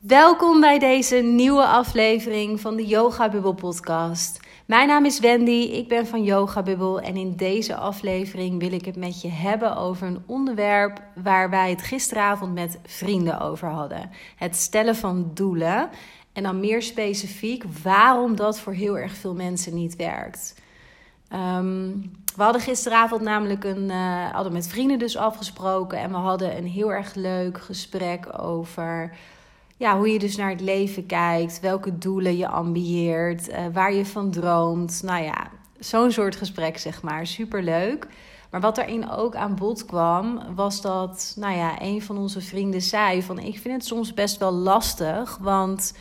Welkom bij deze nieuwe aflevering van de Yoga Bubble podcast. Mijn naam is Wendy, ik ben van Yoga Bubble en in deze aflevering wil ik het met je hebben over een onderwerp waar wij het gisteravond met vrienden over hadden. Het stellen van doelen en dan meer specifiek waarom dat voor heel erg veel mensen niet werkt. Ehm, we hadden gisteravond namelijk een, uh, hadden met vrienden dus afgesproken en we hadden een heel erg leuk gesprek over ja, hoe je dus naar het leven kijkt, welke doelen je ambieert, uh, waar je van droomt. Nou ja, zo'n soort gesprek zeg maar, superleuk. Maar wat daarin ook aan bod kwam, was dat, nou ja, een van onze vrienden zei van ik vind het soms best wel lastig, want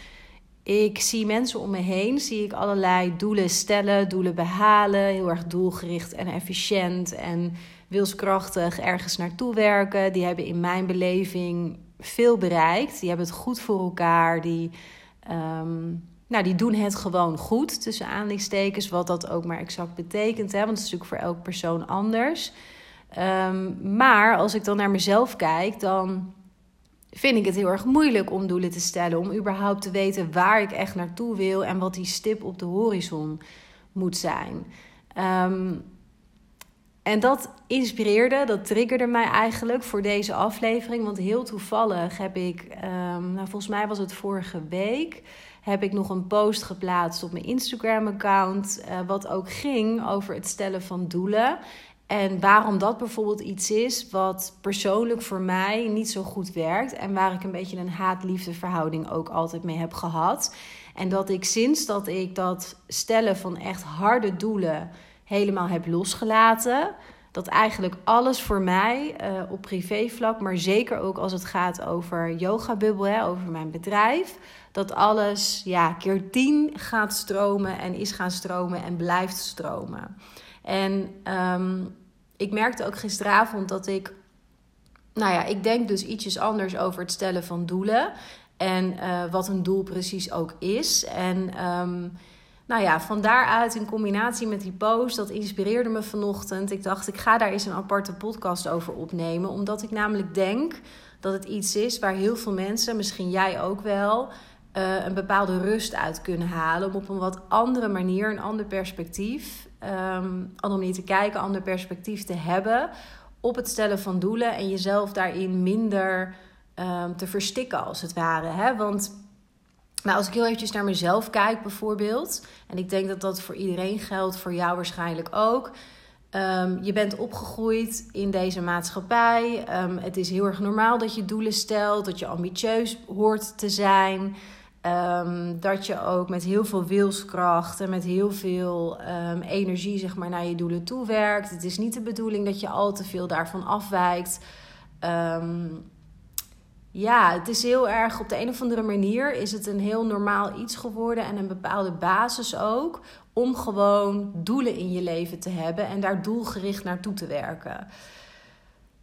ik zie mensen om me heen, zie ik allerlei doelen stellen, doelen behalen, heel erg doelgericht en efficiënt en wilskrachtig ergens naartoe werken. Die hebben in mijn beleving veel bereikt. Die hebben het goed voor elkaar. Die, um, nou, die doen het gewoon goed, tussen aanleidingstekens. Wat dat ook maar exact betekent. Hè? Want het is natuurlijk voor elke persoon anders. Um, maar als ik dan naar mezelf kijk, dan vind ik het heel erg moeilijk om doelen te stellen. Om überhaupt te weten waar ik echt naartoe wil en wat die stip op de horizon moet zijn. Um, en dat inspireerde, dat triggerde mij eigenlijk voor deze aflevering. Want heel toevallig heb ik, um, nou volgens mij was het vorige week, heb ik nog een post geplaatst op mijn Instagram-account. Uh, wat ook ging over het stellen van doelen. En waarom dat bijvoorbeeld iets is wat persoonlijk voor mij niet zo goed werkt. En waar ik een beetje een haat-liefde verhouding ook altijd mee heb gehad. En dat ik sinds dat ik dat stellen van echt harde doelen helemaal heb losgelaten. Dat eigenlijk alles voor mij uh, op privévlak, maar zeker ook als het gaat over yoga bubbel, over mijn bedrijf, dat alles ja, keer tien gaat stromen en is gaan stromen en blijft stromen. En um, ik merkte ook gisteravond dat ik, nou ja, ik denk dus ietsjes anders over het stellen van doelen en uh, wat een doel precies ook is. En um, nou ja, van daaruit in combinatie met die post, dat inspireerde me vanochtend. Ik dacht, ik ga daar eens een aparte podcast over opnemen. Omdat ik namelijk denk dat het iets is waar heel veel mensen, misschien jij ook wel, uh, een bepaalde rust uit kunnen halen. Om op een wat andere manier, een ander perspectief, um, manier te kijken, ander perspectief te hebben op het stellen van doelen. En jezelf daarin minder um, te verstikken, als het ware. Hè? Want nou, als ik heel eventjes naar mezelf kijk bijvoorbeeld, en ik denk dat dat voor iedereen geldt, voor jou waarschijnlijk ook. Um, je bent opgegroeid in deze maatschappij. Um, het is heel erg normaal dat je doelen stelt, dat je ambitieus hoort te zijn. Um, dat je ook met heel veel wilskracht en met heel veel energie zeg maar, naar je doelen toe werkt. Het is niet de bedoeling dat je al te veel daarvan afwijkt. Ja, het is heel erg op de een of andere manier is het een heel normaal iets geworden en een bepaalde basis ook om gewoon doelen in je leven te hebben en daar doelgericht naartoe te werken.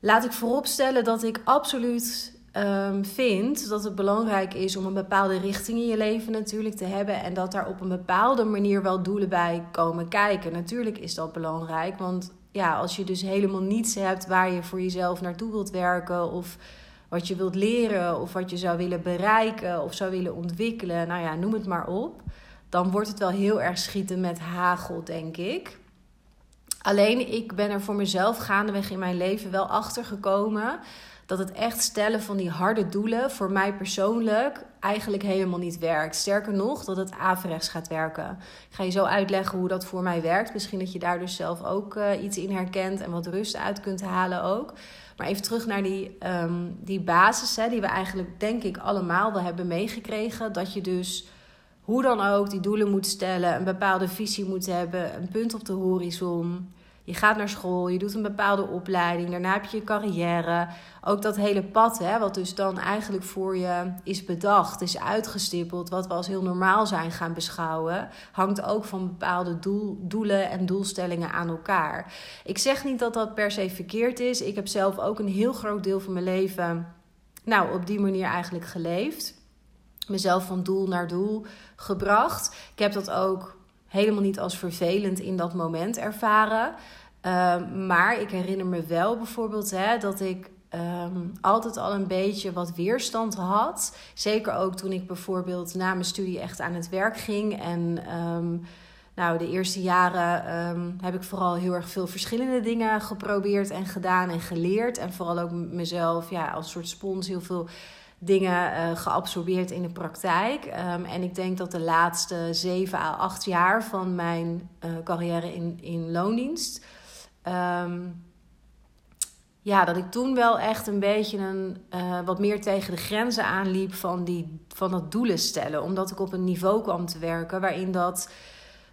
Laat ik vooropstellen dat ik absoluut um, vind dat het belangrijk is om een bepaalde richting in je leven natuurlijk te hebben en dat daar op een bepaalde manier wel doelen bij komen kijken. Natuurlijk is dat belangrijk, want ja, als je dus helemaal niets hebt waar je voor jezelf naartoe wilt werken of wat je wilt leren of wat je zou willen bereiken of zou willen ontwikkelen, nou ja, noem het maar op, dan wordt het wel heel erg schieten met hagel, denk ik. Alleen ik ben er voor mezelf gaandeweg in mijn leven wel achter gekomen dat het echt stellen van die harde doelen voor mij persoonlijk eigenlijk helemaal niet werkt. Sterker nog, dat het averechts gaat werken. Ik ga je zo uitleggen hoe dat voor mij werkt. Misschien dat je daar dus zelf ook uh, iets in herkent en wat rust uit kunt halen ook. Maar even terug naar die, um, die basis, hè, die we eigenlijk denk ik allemaal wel hebben meegekregen. Dat je dus hoe dan ook die doelen moet stellen, een bepaalde visie moet hebben, een punt op de horizon. Je gaat naar school, je doet een bepaalde opleiding, daarna heb je je carrière. Ook dat hele pad, hè, wat dus dan eigenlijk voor je is bedacht, is uitgestippeld, wat we als heel normaal zijn gaan beschouwen, hangt ook van bepaalde doel, doelen en doelstellingen aan elkaar. Ik zeg niet dat dat per se verkeerd is. Ik heb zelf ook een heel groot deel van mijn leven, nou, op die manier eigenlijk geleefd. Mezelf van doel naar doel gebracht. Ik heb dat ook helemaal niet als vervelend in dat moment ervaren. Uh, maar ik herinner me wel bijvoorbeeld hè, dat ik ehm, altijd al een beetje wat weerstand had. Zeker ook toen ik bijvoorbeeld na mijn studie echt aan het werk ging. En um, nou, de eerste jaren ehm, heb ik vooral heel erg veel verschillende dingen geprobeerd en gedaan en geleerd. En vooral ook mezelf ja, als soort spons heel veel dingen uh, geabsorbeerd in de praktijk. Um, en ik denk dat de laatste zeven à acht jaar van mijn uh, carrière in, in loondienst. Um, ja, dat ik toen wel echt een beetje een, uh, wat meer tegen de grenzen aanliep van, die, van dat doelen stellen. Omdat ik op een niveau kwam te werken waarin dat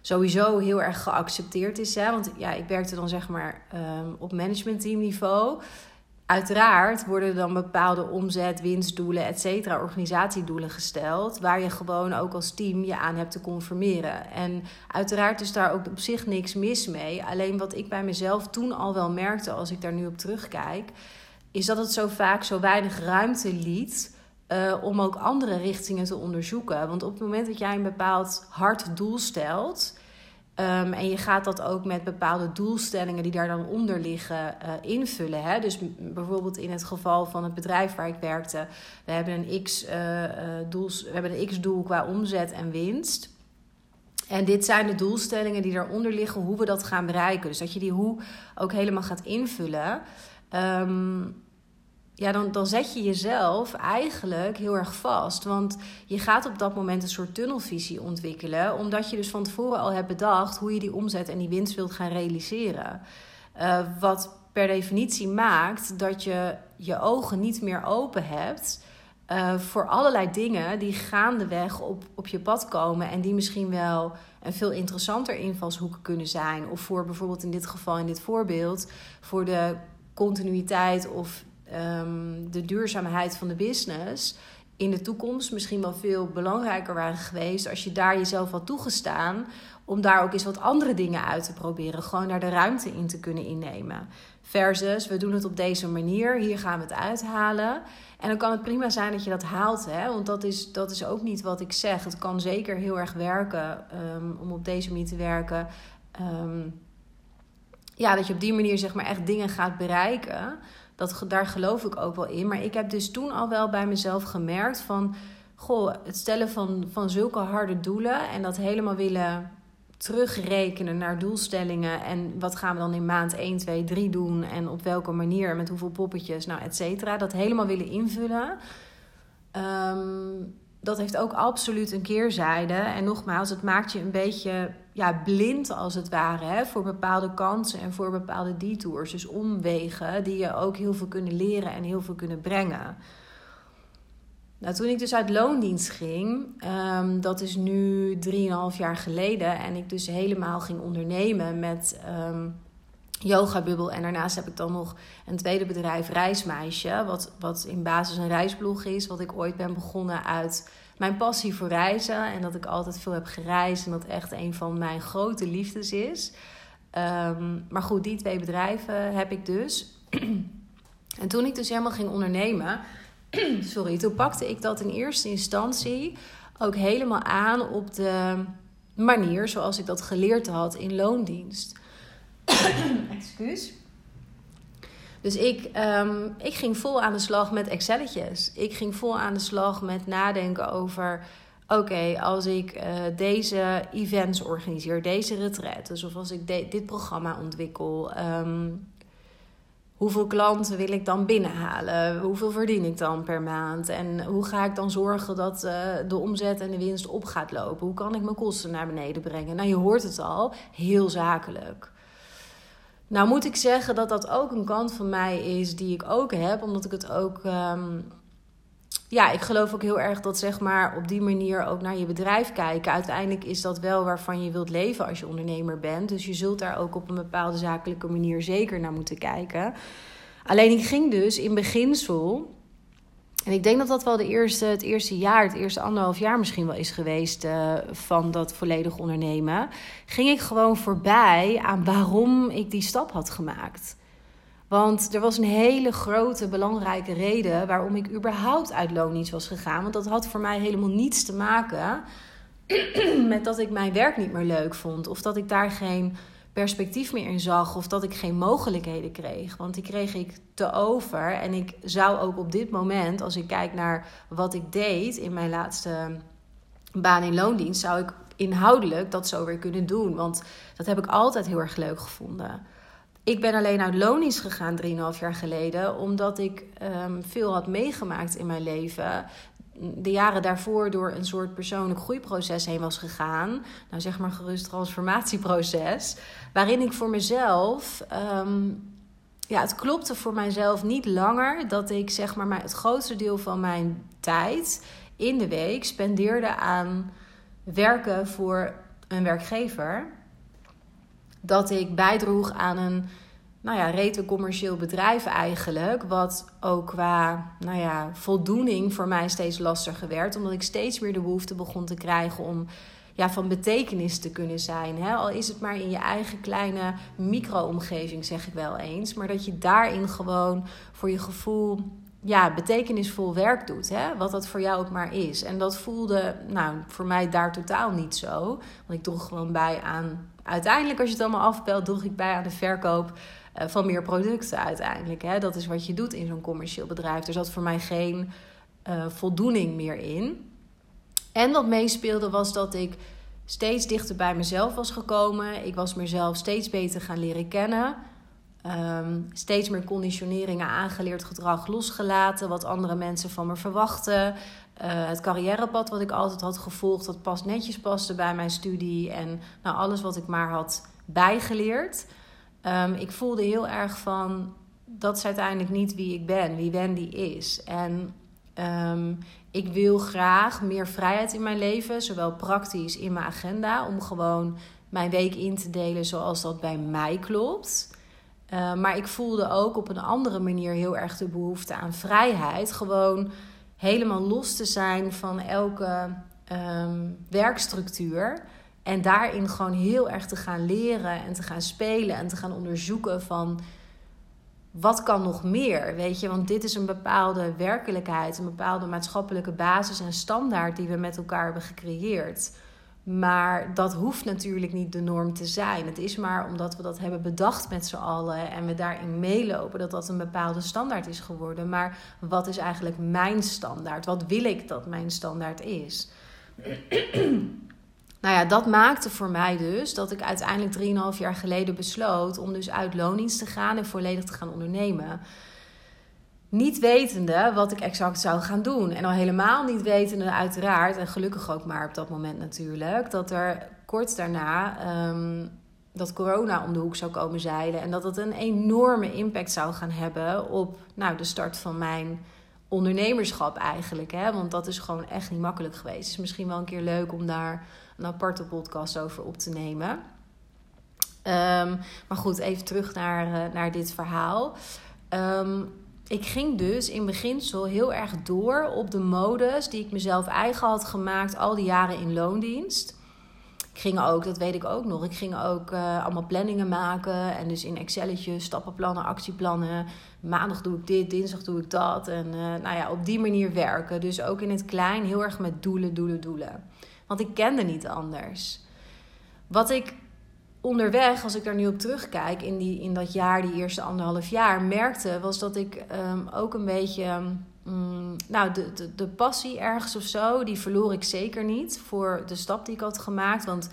sowieso heel erg geaccepteerd is. Hè? Want ja, ik werkte dan zeg maar um, op managementteamniveau. Uiteraard worden dan bepaalde omzet, winstdoelen, et cetera, organisatiedoelen gesteld. Waar je gewoon ook als team je aan hebt te conformeren. En uiteraard is daar ook op zich niks mis mee. Alleen wat ik bij mezelf toen al wel merkte, als ik daar nu op terugkijk, is dat het zo vaak zo weinig ruimte liet. Uh, om ook andere richtingen te onderzoeken. Want op het moment dat jij een bepaald hard doel stelt, Um, en je gaat dat ook met bepaalde doelstellingen die daar dan onder liggen uh, invullen. Hè? Dus bijvoorbeeld in het geval van het bedrijf waar ik werkte, we hebben een x, doels, we hebben een x-doel qua omzet en winst. En dit zijn de doelstellingen die daaronder liggen, hoe we dat gaan bereiken. Dus dat je die hoe ook helemaal gaat invullen. Um, ja, dan, dan zet je jezelf eigenlijk heel erg vast. Want je gaat op dat moment een soort tunnelvisie ontwikkelen. Omdat je dus van tevoren al hebt bedacht hoe je die omzet en die winst wilt gaan realiseren. Uh, wat per definitie maakt dat je je ogen niet meer open hebt. Uh, voor allerlei dingen die gaandeweg op, op je pad komen. En die misschien wel een veel interessanter invalshoek kunnen zijn. Of voor bijvoorbeeld in dit geval, in dit voorbeeld, voor de continuïteit of um, de duurzaamheid van de business in de toekomst misschien wel veel belangrijker waren geweest als je daar jezelf had toegestaan om daar ook eens wat andere dingen uit te proberen, gewoon naar de ruimte in te kunnen innemen. Versus, we doen het op deze manier, hier gaan we het uithalen. En dan kan het prima zijn dat je dat haalt, hè? want dat is, dat is ook niet wat ik zeg. Het kan zeker heel erg werken um, om op deze manier te werken. Um, ja, dat je op die manier zeg maar echt dingen gaat bereiken. Dat, daar geloof ik ook wel in. Maar ik heb dus toen al wel bij mezelf gemerkt van... Goh, het stellen van, van zulke harde doelen en dat helemaal willen terugrekenen naar doelstellingen. En wat gaan we dan in maand 1, 2, 3 doen? En op welke manier, met hoeveel poppetjes, nou, et cetera. Dat helemaal willen invullen. Um, dat heeft ook absoluut een keerzijde. En nogmaals, het maakt je een beetje ja, blind als het ware hè, voor bepaalde kansen en voor bepaalde detours. Dus omwegen die je ook heel veel kunnen leren en heel veel kunnen brengen. Nou, toen ik dus uit loondienst ging, um, dat is nu 3,5 jaar geleden, en ik dus helemaal ging ondernemen met um, Yoga Bubbel. En daarnaast heb ik dan nog een tweede bedrijf, Reismeisje, wat, wat in basis een reisblog is, wat ik ooit ben begonnen uit mijn passie voor reizen en dat ik altijd veel heb gereisd en dat echt een van mijn grote liefdes is. Um, maar goed, die twee bedrijven heb ik dus. en toen ik dus helemaal ging ondernemen, sorry, toen pakte ik dat in eerste instantie ook helemaal aan op de manier zoals ik dat geleerd had in loondienst. Excuus. Dus ik, um, ik ging vol aan de slag met Excelletjes. Ik ging vol aan de slag met nadenken over... Oké, als ik uh, deze events organiseer, deze retreats... of als ik dit programma ontwikkel... Um, hoeveel klanten wil ik dan binnenhalen? Hoeveel verdien ik dan per maand? En hoe ga ik dan zorgen dat uh, de omzet en de winst op gaat lopen? Hoe kan ik mijn kosten naar beneden brengen? Nou, je hoort het al, heel zakelijk. Nou moet ik zeggen dat dat ook een kant van mij is die ik ook heb, omdat ik het ook. Um, ja, ik geloof ook heel erg dat zeg maar op die manier ook naar je bedrijf kijken. Uiteindelijk is dat wel waarvan je wilt leven als je ondernemer bent. Dus je zult daar ook op een bepaalde zakelijke manier zeker naar moeten kijken. Alleen ik ging dus in beginsel en ik denk dat dat wel de eerste, het eerste jaar, het eerste anderhalf jaar misschien wel is geweest uh, van dat volledig ondernemen. Ging ik gewoon voorbij aan waarom ik die stap had gemaakt. Want er was een hele grote, belangrijke reden waarom ik überhaupt uit loondienst was gegaan. Want dat had voor mij helemaal niets te maken met dat ik mijn werk niet meer leuk vond. Of dat ik daar geen perspectief meer in zag of dat ik geen mogelijkheden kreeg. Want die kreeg ik te over. En ik zou ook op dit moment, als ik kijk naar wat ik deed in mijn laatste baan in loondienst, zou ik inhoudelijk dat zo weer kunnen doen. Want dat heb ik altijd heel erg leuk gevonden. Ik ben alleen uit loondienst gegaan 3,5 jaar geleden, omdat ik um, veel had meegemaakt in mijn leven de jaren daarvoor door een soort persoonlijk groeiproces heen was gegaan. Nou, zeg maar gerust transformatieproces. Waarin ik voor mezelf. Ehm, ja, het klopte voor mijzelf niet langer dat ik zeg maar het grootste deel van mijn tijd in de week spendeerde aan werken voor een werkgever. Dat ik bijdroeg aan een nou ja, rete commercieel bedrijf eigenlijk. Wat ook qua nou ja, voldoening voor mij steeds lastiger werd. Omdat ik steeds meer de behoefte begon te krijgen om ja, van betekenis te kunnen zijn. Hè? Al is het maar in je eigen kleine micro-omgeving, zeg ik wel eens. Maar dat je daarin gewoon voor je gevoel ja, betekenisvol werk doet. Hè? Wat dat voor jou ook maar is. En dat voelde nou, voor mij daar totaal niet zo. Want ik droeg gewoon bij aan. Uiteindelijk, als je het allemaal afpelt, droeg ik bij aan de verkoop van meer producten uiteindelijk. Hè? Dat is wat je doet in zo'n commercieel bedrijf. Er zat voor mij geen uh, voldoening meer in. En wat meespeelde was dat ik steeds dichter bij mezelf was gekomen. Ik was mezelf steeds beter gaan leren kennen. Um, steeds meer conditioneringen aangeleerd, gedrag losgelaten, wat andere mensen van me verwachten. Uh, het carrièrepad wat ik altijd had gevolgd, dat pas netjes paste bij mijn studie. En nou, alles wat ik maar had bijgeleerd. Um, ik voelde heel erg van, dat is uiteindelijk niet wie ik ben, wie Wendy is. En um, ik wil graag meer vrijheid in mijn leven, zowel praktisch in mijn agenda, om gewoon mijn week in te delen zoals dat bij mij klopt. Uh, maar ik voelde ook op een andere manier heel erg de behoefte aan vrijheid. Gewoon helemaal los te zijn van elke werkstructuur. En daarin gewoon heel erg te gaan leren en te gaan spelen en te gaan onderzoeken van wat kan nog meer, weet je? Want dit is een bepaalde werkelijkheid, een bepaalde maatschappelijke basis en standaard die we met elkaar hebben gecreëerd. Maar dat hoeft natuurlijk niet de norm te zijn. Het is maar omdat we dat hebben bedacht met z'n allen en we daarin meelopen dat dat een bepaalde standaard is geworden. Maar wat is eigenlijk mijn standaard? Wat wil ik dat mijn standaard is? Nou ja, dat maakte voor mij dus dat ik uiteindelijk 3,5 jaar geleden besloot om dus uit loondienst te gaan en volledig te gaan ondernemen. Niet wetende wat ik exact zou gaan doen. En al helemaal niet wetende, uiteraard, en gelukkig ook maar op dat moment natuurlijk, dat er kort daarna um, dat corona om de hoek zou komen zeilen. En dat het een enorme impact zou gaan hebben op nou, de start van mijn ondernemerschap eigenlijk. Hè? Want dat is gewoon echt niet makkelijk geweest. Het is misschien wel een keer leuk om daar een aparte podcast over op te nemen. Um, maar goed, even terug naar, uh, naar dit verhaal. Um, ik ging dus in beginsel heel erg door op de modus die ik mezelf eigen had gemaakt al die jaren in loondienst. Ik ging ook, dat weet ik ook nog, ik ging ook uh, allemaal planningen maken. En dus in Excelletjes, stappenplannen, actieplannen. Maandag doe ik dit, dinsdag doe ik dat. En uh, nou ja, op die manier werken. Dus ook in het klein heel erg met doelen, doelen, doelen. Want ik kende niet anders. Wat ik onderweg, als ik daar nu op terugkijk, in, die, in dat jaar, die eerste anderhalf jaar, merkte, was dat ik um, ook een beetje. Um, nou, de, de, de passie ergens of zo, die verloor ik zeker niet voor de stap die ik had gemaakt. Want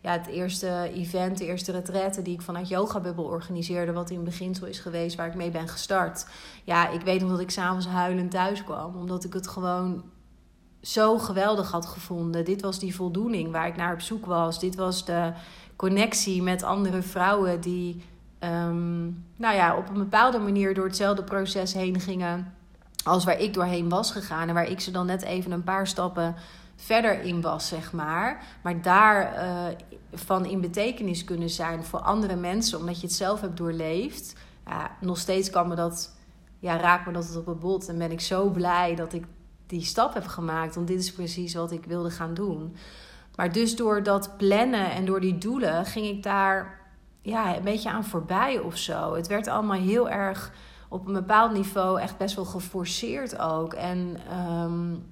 ja, het eerste event, de eerste retraite die ik vanuit Yoga Bubble organiseerde, wat in beginsel is geweest, waar ik mee ben gestart. Ja, ik weet nog dat ik s'avonds huilend thuis kwam, omdat ik het gewoon zo geweldig had gevonden. Dit was die voldoening waar ik naar op zoek was. Dit was de connectie met andere vrouwen die, um, nou ja, op een bepaalde manier door hetzelfde proces heen gingen als waar ik doorheen was gegaan en waar ik ze dan net even een paar stappen verder in was, zeg maar. Maar daar uh, van in betekenis kunnen zijn voor andere mensen, omdat je het zelf hebt doorleefd. Ja, nog steeds kan me dat, ja, raakt me dat op het bot. En ben ik zo blij dat ik die stap heb gemaakt. Want dit is precies wat ik wilde gaan doen. Maar dus door dat plannen en door die doelen ging ik daar ja, een beetje aan voorbij of zo. Het werd allemaal heel erg op een bepaald niveau echt best wel geforceerd ook. En um,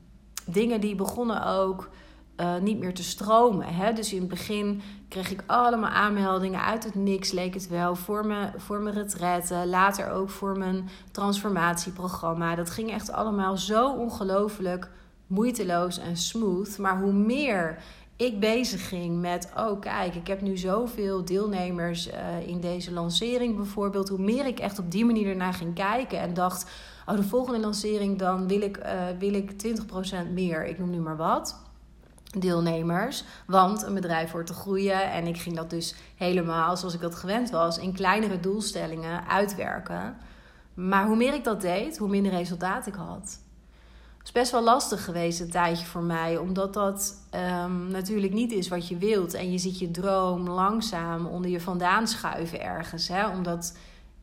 dingen die begonnen ook uh, niet meer te stromen. Hè? Dus in het begin kreeg ik allemaal aanmeldingen uit het niks, leek het wel, voor mijn, voor mijn retraite. Later ook voor mijn transformatieprogramma. Dat ging echt allemaal zo ongelooflijk moeiteloos en smooth. Maar hoe meer ik bezig ging met, oh kijk, ik heb nu zoveel deelnemers uh, in deze lancering bijvoorbeeld. Hoe meer ik echt op die manier ernaar ging kijken en dacht, oh de volgende lancering dan wil ik, uh, wil ik 20% meer, ik noem nu maar wat deelnemers. Want een bedrijf wordt te groeien. En ik ging dat dus helemaal zoals ik dat gewend was, in kleinere doelstellingen uitwerken. Maar hoe meer ik dat deed, hoe minder resultaat ik had. Het is best wel lastig geweest een tijdje voor mij, omdat dat um, natuurlijk niet is wat je wilt. En je ziet je droom langzaam onder je vandaan schuiven ergens. Hè? Omdat,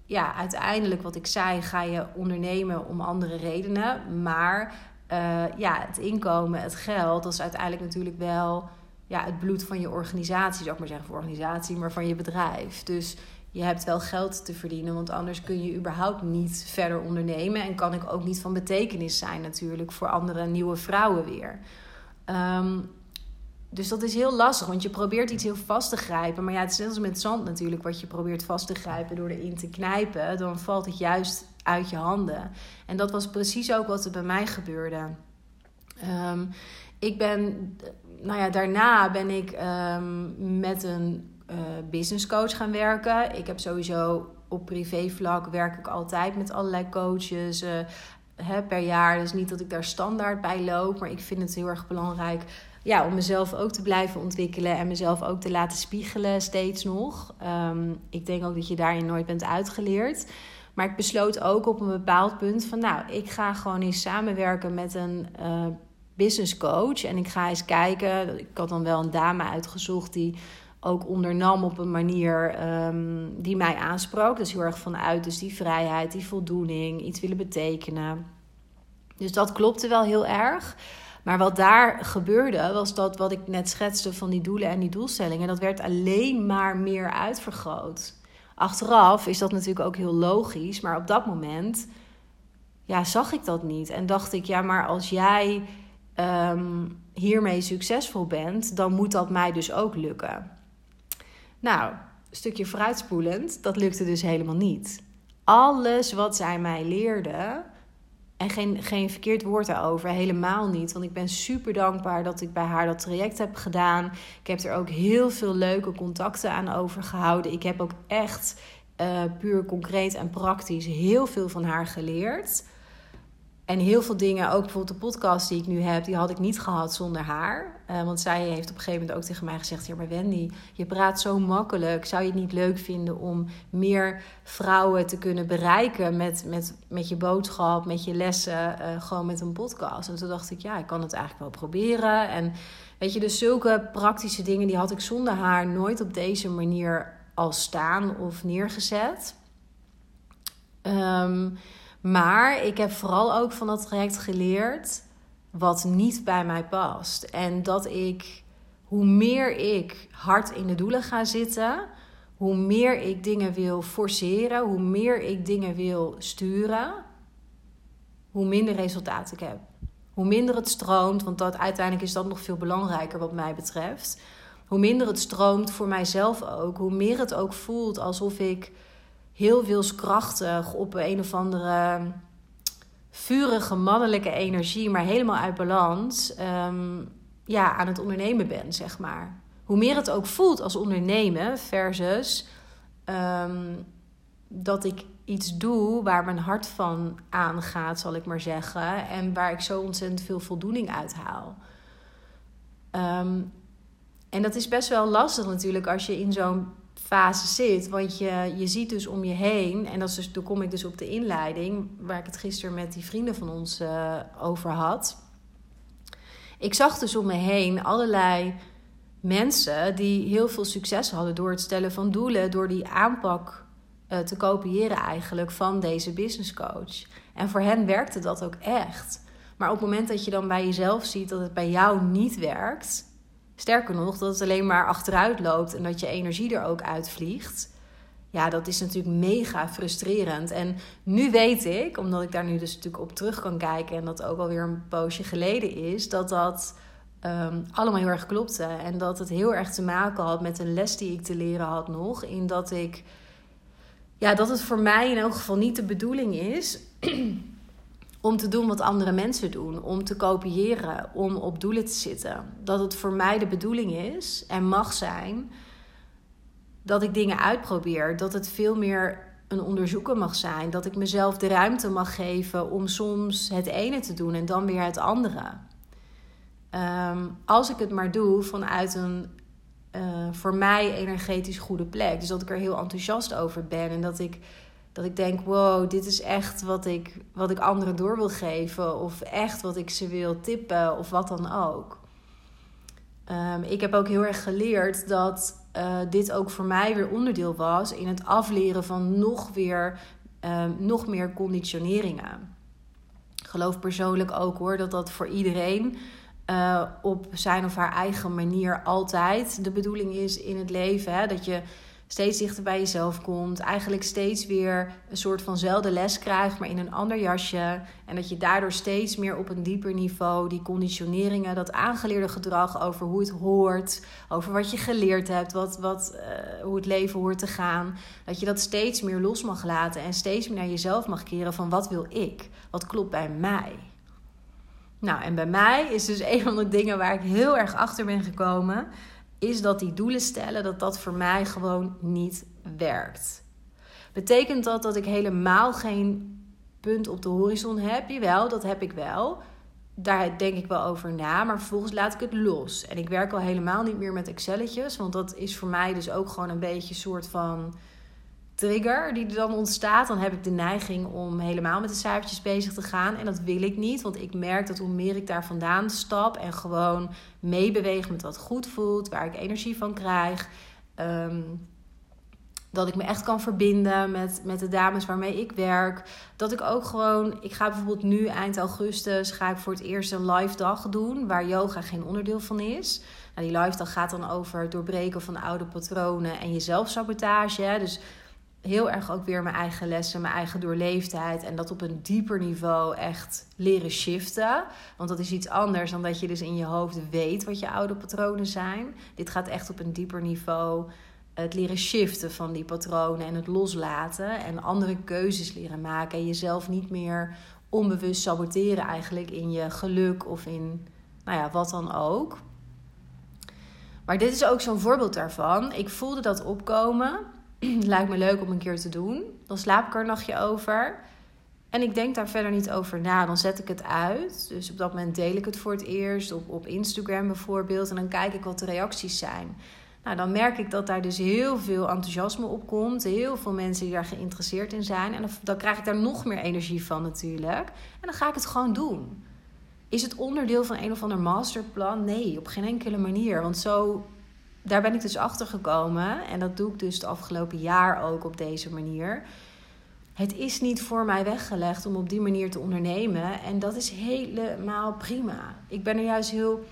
ja, uiteindelijk wat ik zei, ga je ondernemen om andere redenen. Maar uh, ja, het inkomen, het geld, dat is uiteindelijk natuurlijk wel ja, het bloed van je organisatie, zou ik maar zeggen, voor organisatie, maar van je bedrijf. Dus je hebt wel geld te verdienen, want anders kun je überhaupt niet verder ondernemen. En kan ik ook niet van betekenis zijn, natuurlijk, voor andere nieuwe vrouwen weer. Um, dus dat is heel lastig, want je probeert iets heel vast te grijpen. Maar ja, het is net als met zand natuurlijk, wat je probeert vast te grijpen door erin te knijpen. Dan valt het juist uit je handen. En dat was precies ook wat er bij mij gebeurde. Um, ik ben, nou ja, daarna ben ik um, met een uh, business coach gaan werken. Ik heb sowieso op privévlak werk ik altijd met allerlei coaches. Hè, per jaar. Dus niet dat ik daar standaard bij loop. Maar ik vind het heel erg belangrijk ja, om mezelf ook te blijven ontwikkelen en mezelf ook te laten spiegelen steeds nog. Um, ik denk ook dat je daarin nooit bent uitgeleerd. Maar ik besloot ook op een bepaald punt van, nou, ik ga gewoon eens samenwerken met een uh, business coach. En ik ga eens kijken. Ik had dan wel een dame uitgezocht die ook ondernam op een manier um, die mij aansprak. Dus heel erg vanuit dus die vrijheid, die voldoening, iets willen betekenen. Dus dat klopte wel heel erg. Maar wat daar gebeurde, was dat wat ik net schetste van die doelen en die doelstellingen, dat werd alleen maar meer uitvergroot. Achteraf is dat natuurlijk ook heel logisch, maar op dat moment ja, zag ik dat niet. En dacht ik, ja, maar als jij um, hiermee succesvol bent, dan moet dat mij dus ook lukken. Nou, een stukje vooruitspoelend, dat lukte dus helemaal niet. Alles wat zij mij leerde, en geen, geen verkeerd woord daarover, helemaal niet. Want ik ben super dankbaar dat ik bij haar dat traject heb gedaan. Ik heb er ook heel veel leuke contacten aan overgehouden. Ik heb ook echt uh, puur concreet en praktisch heel veel van haar geleerd. En heel veel dingen, ook bijvoorbeeld de podcast die ik nu heb, die had ik niet gehad zonder haar. Uh, want zij heeft op een gegeven moment ook tegen mij gezegd: Ja, maar Wendy, je praat zo makkelijk. Zou je het niet leuk vinden om meer vrouwen te kunnen bereiken met, met, met je boodschap, met je lessen, uh, gewoon met een podcast? En toen dacht ik: Ja, ik kan het eigenlijk wel proberen. En weet je, dus zulke praktische dingen, die had ik zonder haar nooit op deze manier al staan of neergezet. Um, maar ik heb vooral ook van dat traject geleerd wat niet bij mij past. En dat ik, hoe meer ik hard in de doelen ga zitten, hoe meer ik dingen wil forceren, hoe meer ik dingen wil sturen, hoe minder resultaat ik heb. Hoe minder het stroomt, want dat, uiteindelijk is dat nog veel belangrijker wat mij betreft. Hoe minder het stroomt voor mijzelf ook, hoe meer het ook voelt alsof ik heel wilskrachtig op een of andere vurige mannelijke energie, maar helemaal uit balans, um, ja, aan het ondernemen ben, zeg maar. Hoe meer het ook voelt als ondernemen versus um, dat ik iets doe waar mijn hart van aangaat, zal ik maar zeggen, en waar ik zo ontzettend veel voldoening uit haal. Um, en dat is best wel lastig natuurlijk als je in zo'n fase zit. Want je, je ziet dus om je heen, en dat is dus, toen kom ik dus op de inleiding, waar ik het gisteren met die vrienden van ons uh, over had. Ik zag dus om me heen allerlei mensen die heel veel succes hadden door het stellen van doelen, door die aanpak uh, te kopiëren eigenlijk van deze business coach. En voor hen werkte dat ook echt. Maar op het moment dat je dan bij jezelf ziet dat het bij jou niet werkt, Sterker nog, dat het alleen maar achteruit loopt en dat je energie er ook uitvliegt. Ja, dat is natuurlijk mega frustrerend. En nu weet ik, omdat ik daar nu dus natuurlijk op terug kan kijken en dat ook alweer een poosje geleden is, dat dat um, allemaal heel erg klopte. En dat het heel erg te maken had met een les die ik te leren had nog. In dat ik, ja, dat het voor mij in elk geval niet de bedoeling is om te doen wat andere mensen doen. Om te kopiëren, om op doelen te zitten. Dat het voor mij de bedoeling is en mag zijn dat ik dingen uitprobeer. Dat het veel meer een onderzoeken mag zijn. Dat ik mezelf de ruimte mag geven om soms het ene te doen en dan weer het andere. Ehm, als ik het maar doe vanuit een uh, voor mij energetisch goede plek. Dus dat ik er heel enthousiast over ben en dat ik, dat ik denk: wow, dit is echt wat ik, wat ik anderen door wil geven. Of echt wat ik ze wil tippen of wat dan ook. Um, ik heb ook heel erg geleerd dat uh, dit ook voor mij weer onderdeel was in het afleren van nog weer um, nog meer conditioneringen. Ik geloof persoonlijk ook hoor dat dat voor iedereen uh, op zijn of haar eigen manier altijd de bedoeling is in het leven. Hè? Dat je steeds dichter bij jezelf komt. Eigenlijk steeds weer een soort vanzelfde les krijgt, maar in een ander jasje. En dat je daardoor steeds meer op een dieper niveau die conditioneringen, dat aangeleerde gedrag over hoe het hoort, over wat je geleerd hebt, wat, wat, uh, hoe het leven hoort te gaan. Dat je dat steeds meer los mag laten en steeds meer naar jezelf mag keren van wat wil ik? Wat klopt bij mij? Nou, en bij mij is dus een van de dingen waar ik heel erg achter ben gekomen, is dat die doelen stellen, dat dat voor mij gewoon niet werkt. Betekent dat dat ik helemaal geen punt op de horizon heb? Jawel, dat heb ik wel. Daar denk ik wel over na, maar vervolgens laat ik het los. En ik werk al helemaal niet meer met Excelletjes, want dat is voor mij dus ook gewoon een beetje een soort van trigger die er dan ontstaat, dan heb ik de neiging om helemaal met de cijfertjes bezig te gaan. En dat wil ik niet, want ik merk dat hoe meer ik daar vandaan stap en gewoon meebeweeg met wat goed voelt, waar ik energie van krijg. Ehm, dat ik me echt kan verbinden met, met de dames waarmee ik werk. Dat ik ook gewoon, ik ga bijvoorbeeld nu eind augustus, ga ik voor het eerst een live dag doen, waar yoga geen onderdeel van is. Nou, die live dag gaat dan over het doorbreken van oude patronen en je zelfsabotage. Dus heel erg ook weer mijn eigen lessen, mijn eigen doorleefdheid. En dat op een dieper niveau echt leren shiften. Want dat is iets anders dan dat je dus in je hoofd weet wat je oude patronen zijn. Dit gaat echt op een dieper niveau. Het leren shiften van die patronen en het loslaten. En andere keuzes leren maken. En jezelf niet meer onbewust saboteren eigenlijk in je geluk of in nou ja, wat dan ook. Maar dit is ook zo'n voorbeeld daarvan. Ik voelde dat opkomen. lijkt me leuk om een keer te doen. Dan slaap ik er een nachtje over. En ik denk daar verder niet over na. Dan zet ik het uit. Dus op dat moment deel ik het voor het eerst. Op, op Instagram bijvoorbeeld. En dan kijk ik wat de reacties zijn. Nou, dan merk ik dat daar dus heel veel enthousiasme op komt. Heel veel mensen die daar geïnteresseerd in zijn. En dan, dan krijg ik daar nog meer energie van natuurlijk. En dan ga ik het gewoon doen. Is het onderdeel van een of ander masterplan? Nee, op geen enkele manier. Want zo daar ben ik dus achter gekomen. En dat doe ik dus het afgelopen jaar ook op deze manier. Het is niet voor mij weggelegd om op die manier te ondernemen. En dat is helemaal prima. Ik ben er juist heel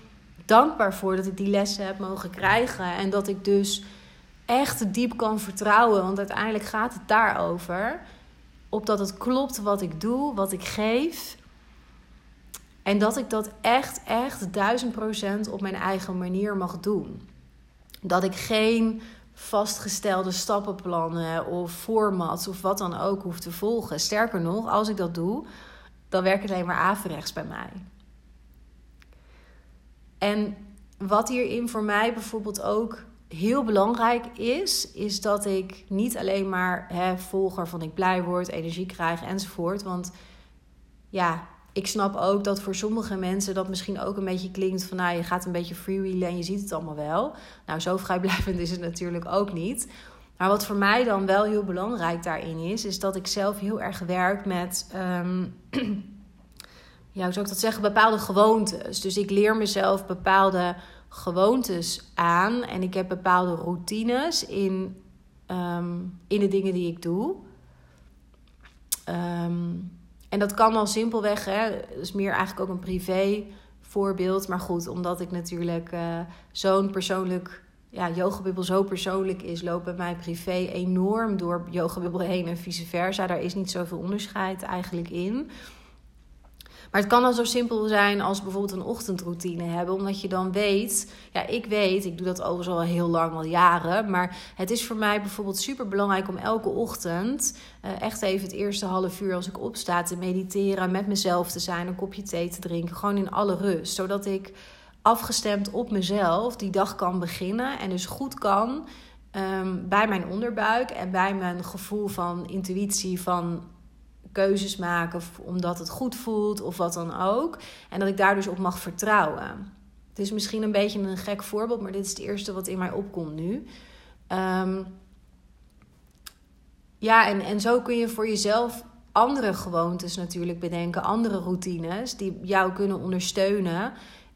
dankbaar voor dat ik die lessen heb mogen krijgen. En dat ik dus echt diep kan vertrouwen. Want uiteindelijk gaat het daarover. Op dat het klopt wat ik doe, wat ik geef. En dat ik dat echt, echt duizend procent op mijn eigen manier mag doen. Dat ik geen vastgestelde stappenplannen of formats of wat dan ook hoef te volgen. Sterker nog, als ik dat doe, dan werkt het alleen maar averechts bij mij. En wat hierin voor mij bijvoorbeeld ook heel belangrijk is, is dat ik niet alleen maar hè, volger van ik blij word, energie krijg enzovoort. Want ja, ik snap ook dat voor sommige mensen dat misschien ook een beetje klinkt van nou je gaat een beetje freewheelen en je ziet het allemaal wel. Nou, zo vrijblijvend is het natuurlijk ook niet. Maar wat voor mij dan wel heel belangrijk daarin is, is dat ik zelf heel erg werk met, um, ja, hoe zou ik dat zeggen, bepaalde gewoontes. Dus ik leer mezelf bepaalde gewoontes aan en ik heb bepaalde routines in, um, in de dingen die ik doe. Um, en dat kan al simpelweg, hè, is meer eigenlijk ook een privé voorbeeld. Maar goed, omdat ik natuurlijk uh, zo'n persoonlijk, ja, yogabubbel zo persoonlijk is, loopt bij mij privé enorm door yogabubbel heen en vice versa. Daar is niet zoveel onderscheid eigenlijk in. Maar het kan dan zo simpel zijn als bijvoorbeeld een ochtendroutine hebben. Omdat je dan weet, ja, ik weet, ik doe dat overigens al heel lang, al jaren. Maar het is voor mij bijvoorbeeld super belangrijk om elke ochtend uh, echt even het eerste half uur als ik opsta te mediteren, met mezelf te zijn, een kopje thee te drinken. Gewoon in alle rust. Zodat ik afgestemd op mezelf die dag kan beginnen. En dus goed kan um, bij mijn onderbuik en bij mijn gevoel van intuïtie van keuzes maken omdat het goed voelt of wat dan ook. En dat ik daar dus op mag vertrouwen. Het is misschien een beetje een gek voorbeeld, maar dit is het eerste wat in mij opkomt nu. Um, ja, en, en zo kun je voor jezelf andere gewoontes natuurlijk bedenken, andere routines die jou kunnen ondersteunen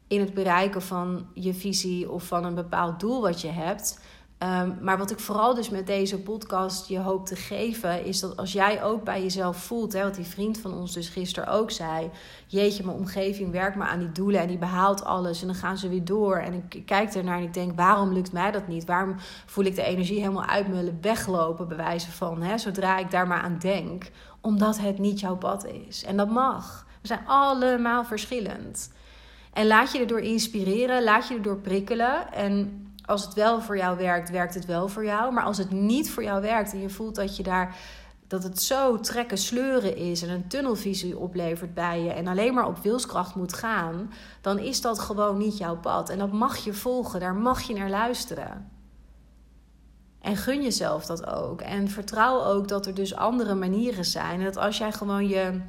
in het bereiken van je visie of van een bepaald doel wat je hebt. Ehm, maar wat ik vooral dus met deze podcast je hoop te geven, is dat als jij ook bij jezelf voelt, hè, wat die vriend van ons dus gisteren ook zei: Jeetje, mijn omgeving werkt maar aan die doelen en die behaalt alles en dan gaan ze weer door. En ik kijk ernaar en ik denk: waarom lukt mij dat niet? Waarom voel ik de energie helemaal uit weglopen, bij wijze van, hè, zodra ik daar maar aan denk? Omdat het niet jouw pad is. En dat mag. We zijn allemaal verschillend. En laat je erdoor inspireren, laat je erdoor prikkelen. En als het wel voor jou werkt, werkt het wel voor jou. Maar als het niet voor jou werkt en je voelt dat je daar dat het zo trekken sleuren is en een tunnelvisie oplevert bij je en alleen maar op wilskracht moet gaan, dan is dat gewoon niet jouw pad. En dat mag je volgen, daar mag je naar luisteren. En gun jezelf dat ook. En vertrouw ook dat er dus andere manieren zijn. En dat als jij gewoon je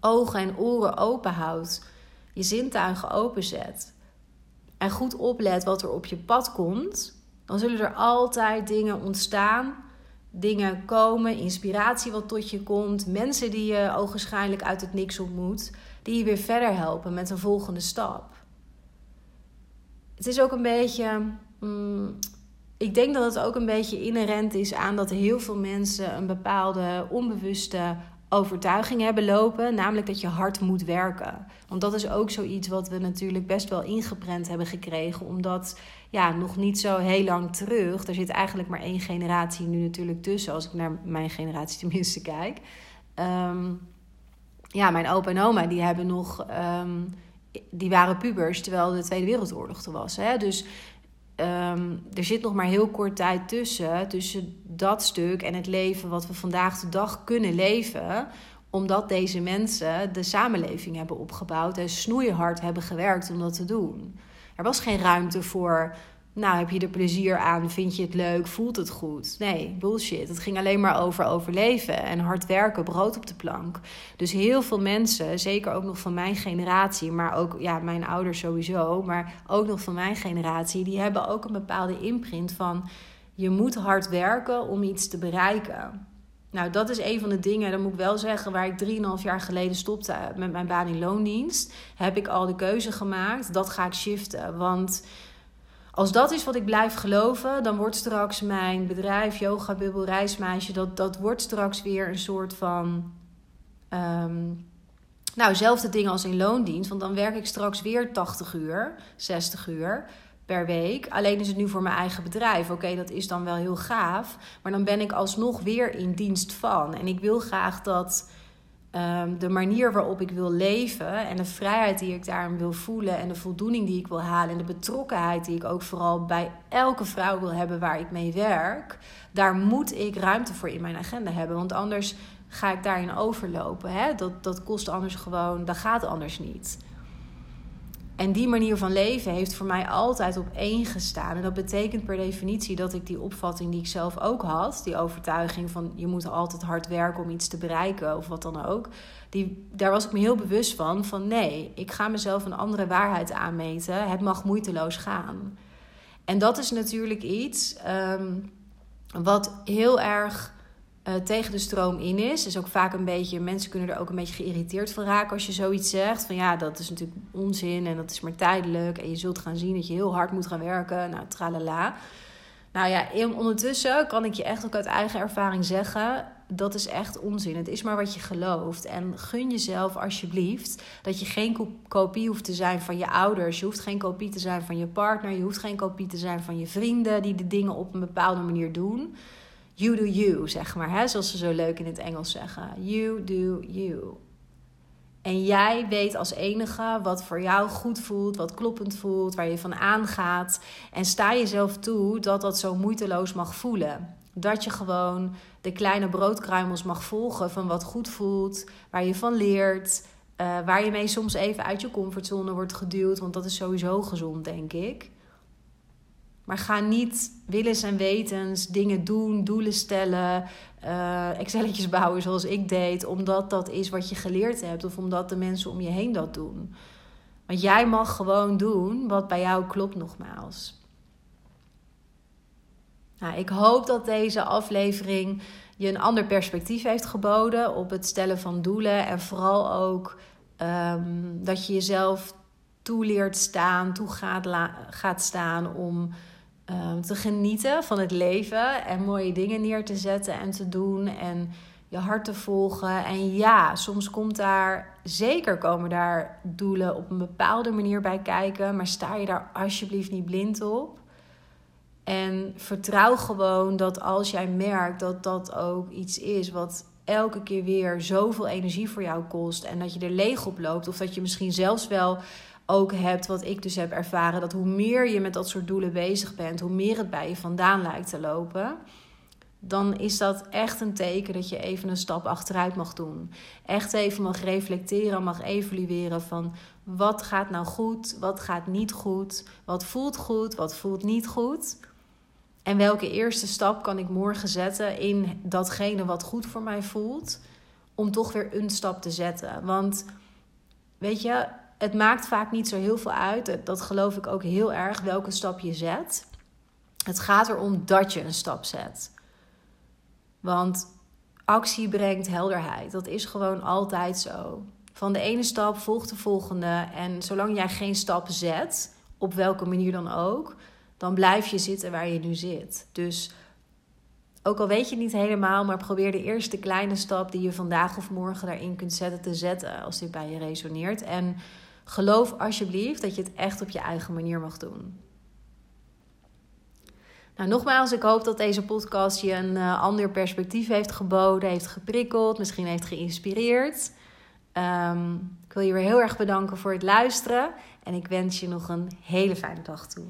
ogen en oren open houdt, je zintuigen openzet en goed oplet wat er op je pad komt, dan zullen er altijd dingen ontstaan, dingen komen, inspiratie wat tot je komt, mensen die je ogenschijnlijk uit het niks ontmoet, die je weer verder helpen met een volgende stap. Het is ook een beetje. Mm, ik denk dat het ook een beetje inherent is aan dat heel veel mensen een bepaalde onbewuste overtuiging hebben lopen, namelijk dat je hard moet werken. Want dat is ook zoiets wat we natuurlijk best wel ingeprent hebben gekregen, omdat ja, nog niet zo heel lang terug, er zit eigenlijk maar één generatie nu natuurlijk tussen, als ik naar mijn generatie tenminste kijk. Ehm, ja, mijn opa en oma die hebben nog, ehm, die waren pubers terwijl de Tweede Wereldoorlog er was. Hè? Dus Ehm, er zit nog maar heel kort tijd tussen, tussen dat stuk en het leven wat we vandaag de dag kunnen leven, omdat deze mensen de samenleving hebben opgebouwd en snoeihard hebben gewerkt om dat te doen. Er was geen ruimte voor nou, heb je er plezier aan? Vind je het leuk? Voelt het goed? Nee, bullshit. Het ging alleen maar over overleven en hard werken, brood op de plank. Dus heel veel mensen, zeker ook nog van mijn generatie, maar ook ja, mijn ouders sowieso, maar ook nog van mijn generatie, die hebben ook een bepaalde imprint van je moet hard werken om iets te bereiken. Nou, dat is een van de dingen, dat moet ik wel zeggen, waar ik 3,5 jaar geleden stopte met mijn baan in loondienst. Heb ik al de keuze gemaakt, dat ga ik shiften. Want als dat is wat ik blijf geloven, dan wordt straks mijn bedrijf, Yoga Bubbel Reismeisje, dat, dat wordt straks weer een soort van. Um, nou, zelfde dingen als in loondienst. Want dan werk ik straks weer 80 uur, 60 uur per week. Alleen is het nu voor mijn eigen bedrijf. Oké, dat is dan wel heel gaaf. Maar dan ben ik alsnog weer in dienst van. En ik wil graag dat Ehm, de manier waarop ik wil leven en de vrijheid die ik daarin wil voelen en de voldoening die ik wil halen en de betrokkenheid die ik ook vooral bij elke vrouw wil hebben waar ik mee werk, daar moet ik ruimte voor in mijn agenda hebben. Want anders ga ik daarin overlopen. Hè? Dat, dat kost anders gewoon, dat gaat anders niet. En die manier van leven heeft voor mij altijd op één gestaan. En dat betekent per definitie dat ik die opvatting die ik zelf ook had, die overtuiging van je moet altijd hard werken om iets te bereiken of wat dan ook, die, daar was ik me heel bewust van. Van nee, ik ga mezelf een andere waarheid aanmeten. Het mag moeiteloos gaan. En dat is natuurlijk iets um, wat heel erg uh, tegen de stroom in is. Dus ook vaak een beetje, mensen kunnen er ook een beetje geïrriteerd van raken als je zoiets zegt. Van ja, dat is natuurlijk onzin en dat is maar tijdelijk. En je zult gaan zien dat je heel hard moet gaan werken. Nou, tralala. Nou ja, ondertussen kan ik je echt ook uit eigen ervaring zeggen: dat is echt onzin. Het is maar wat je gelooft. En gun jezelf alsjeblieft dat je geen kopie hoeft te zijn van je ouders. Je hoeft geen kopie te zijn van je partner. Je hoeft geen kopie te zijn van je vrienden die de dingen op een bepaalde manier doen. You do you, zeg maar. Hè? Zoals ze zo leuk in het Engels zeggen. You do you. En jij weet als enige wat voor jou goed voelt, wat kloppend voelt, waar je van aangaat. En sta jezelf toe dat dat zo moeiteloos mag voelen. Dat je gewoon de kleine broodkruimels mag volgen van wat goed voelt, waar je van leert, uh, waar je mee soms even uit je comfortzone wordt geduwd, want dat is sowieso gezond, denk ik. Maar ga niet willens en wetens dingen doen, doelen stellen, uh, Excelletjes bouwen zoals ik deed, omdat dat is wat je geleerd hebt of omdat de mensen om je heen dat doen. Want jij mag gewoon doen wat bij jou klopt, nogmaals. Nou, ik hoop dat deze aflevering je een ander perspectief heeft geboden op het stellen van doelen. En vooral ook ehm, dat je jezelf toeleert staan, toe gaat, gaat staan om Ehm, te genieten van het leven en mooie dingen neer te zetten en te doen en je hart te volgen. En ja, soms komt daar, zeker komen daar doelen op een bepaalde manier bij kijken, maar sta je daar alsjeblieft niet blind op. En vertrouw gewoon dat als jij merkt dat dat ook iets is wat elke keer weer zoveel energie voor jou kost en dat je er leeg op loopt, of dat je misschien zelfs wel ook hebt, wat ik dus heb ervaren, dat hoe meer je met dat soort doelen bezig bent, hoe meer het bij je vandaan lijkt te lopen, dan is dat echt een teken dat je even een stap achteruit mag doen. Echt even mag reflecteren, mag evalueren van wat gaat nou goed, wat gaat niet goed, wat voelt goed, wat voelt niet goed. En welke eerste stap kan ik morgen zetten in datgene wat goed voor mij voelt, om toch weer een stap te zetten. Want weet je, het maakt vaak niet zo heel veel uit. Dat geloof ik ook heel erg welke stap je zet. Het gaat erom dat je een stap zet. Want actie brengt helderheid. Dat is gewoon altijd zo. Van de ene stap volgt de volgende. En zolang jij geen stap zet, op welke manier dan ook, dan blijf je zitten waar je nu zit. Dus ook al weet je niet helemaal, maar probeer de eerste kleine stap die je vandaag of morgen daarin kunt zetten te zetten als dit bij je resoneert. En geloof alsjeblieft dat je het echt op je eigen manier mag doen. Nou, nogmaals, ik hoop dat deze podcast je een uh, ander perspectief heeft geboden, heeft geprikkeld, misschien heeft geïnspireerd. Um, ik wil je weer heel erg bedanken voor het luisteren en ik wens je nog een hele fijne dag toe.